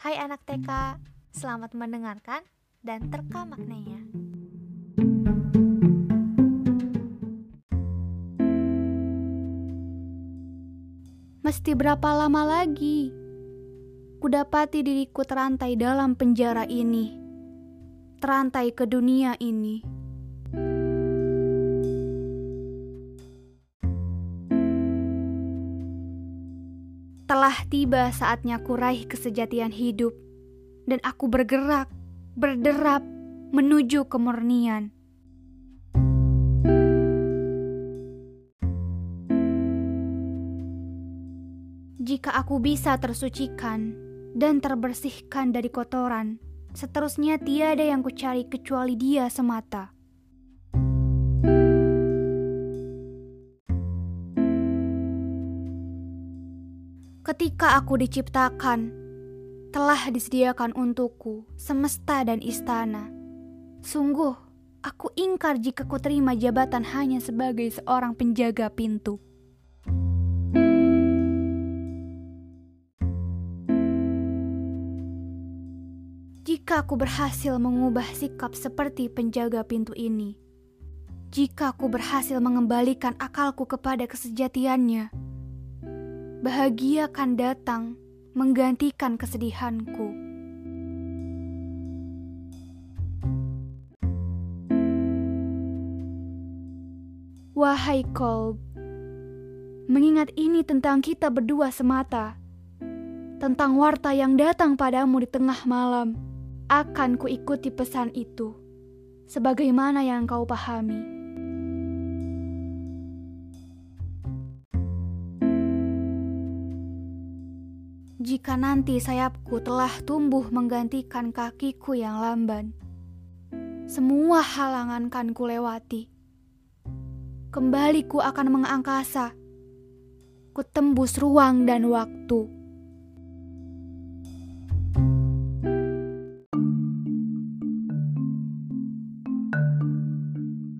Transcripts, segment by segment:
Hai anak TK, selamat mendengarkan dan terka maknanya. Mesti berapa lama lagi? Kudapati diriku terantai dalam penjara ini, terantai ke dunia ini. Telah tiba saatnya kuraih kesejatian hidup, dan aku bergerak, berderap, menuju kemurnian. Jika aku bisa tersucikan dan terbersihkan dari kotoran, seterusnya tiada yang kucari kecuali dia semata. Ketika aku diciptakan, telah disediakan untukku semesta dan istana. Sungguh, aku ingkar jika ku terima jabatan hanya sebagai seorang penjaga pintu. Jika aku berhasil mengubah sikap seperti penjaga pintu ini, jika aku berhasil mengembalikan akalku kepada kesejatiannya, bahagia akan datang menggantikan kesedihanku. Wahai Kolb, mengingat ini tentang kita berdua semata, tentang warta yang datang padamu di tengah malam, akan kuikuti pesan itu, sebagaimana yang kau pahami. Jika nanti sayapku telah tumbuh menggantikan kakiku yang lamban. Semua halangan kan ku lewati. Kembali ku akan mengangkasa. Ku tembus ruang dan waktu.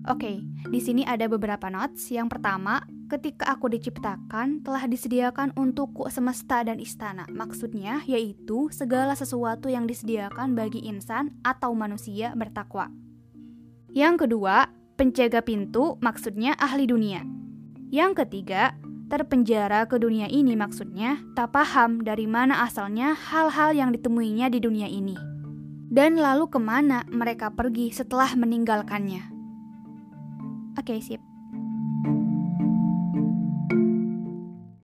Oke, okay, di sini ada beberapa notes. Yang pertama, ketika aku diciptakan telah disediakan untukku semesta dan istana. Maksudnya yaitu segala sesuatu yang disediakan bagi insan atau manusia bertakwa. Yang kedua, penjaga pintu maksudnya ahli dunia. Yang ketiga, terpenjara ke dunia ini maksudnya tak paham dari mana asalnya hal-hal yang ditemuinya di dunia ini. Dan lalu ke mana mereka pergi setelah meninggalkannya. Oke, okay, sip.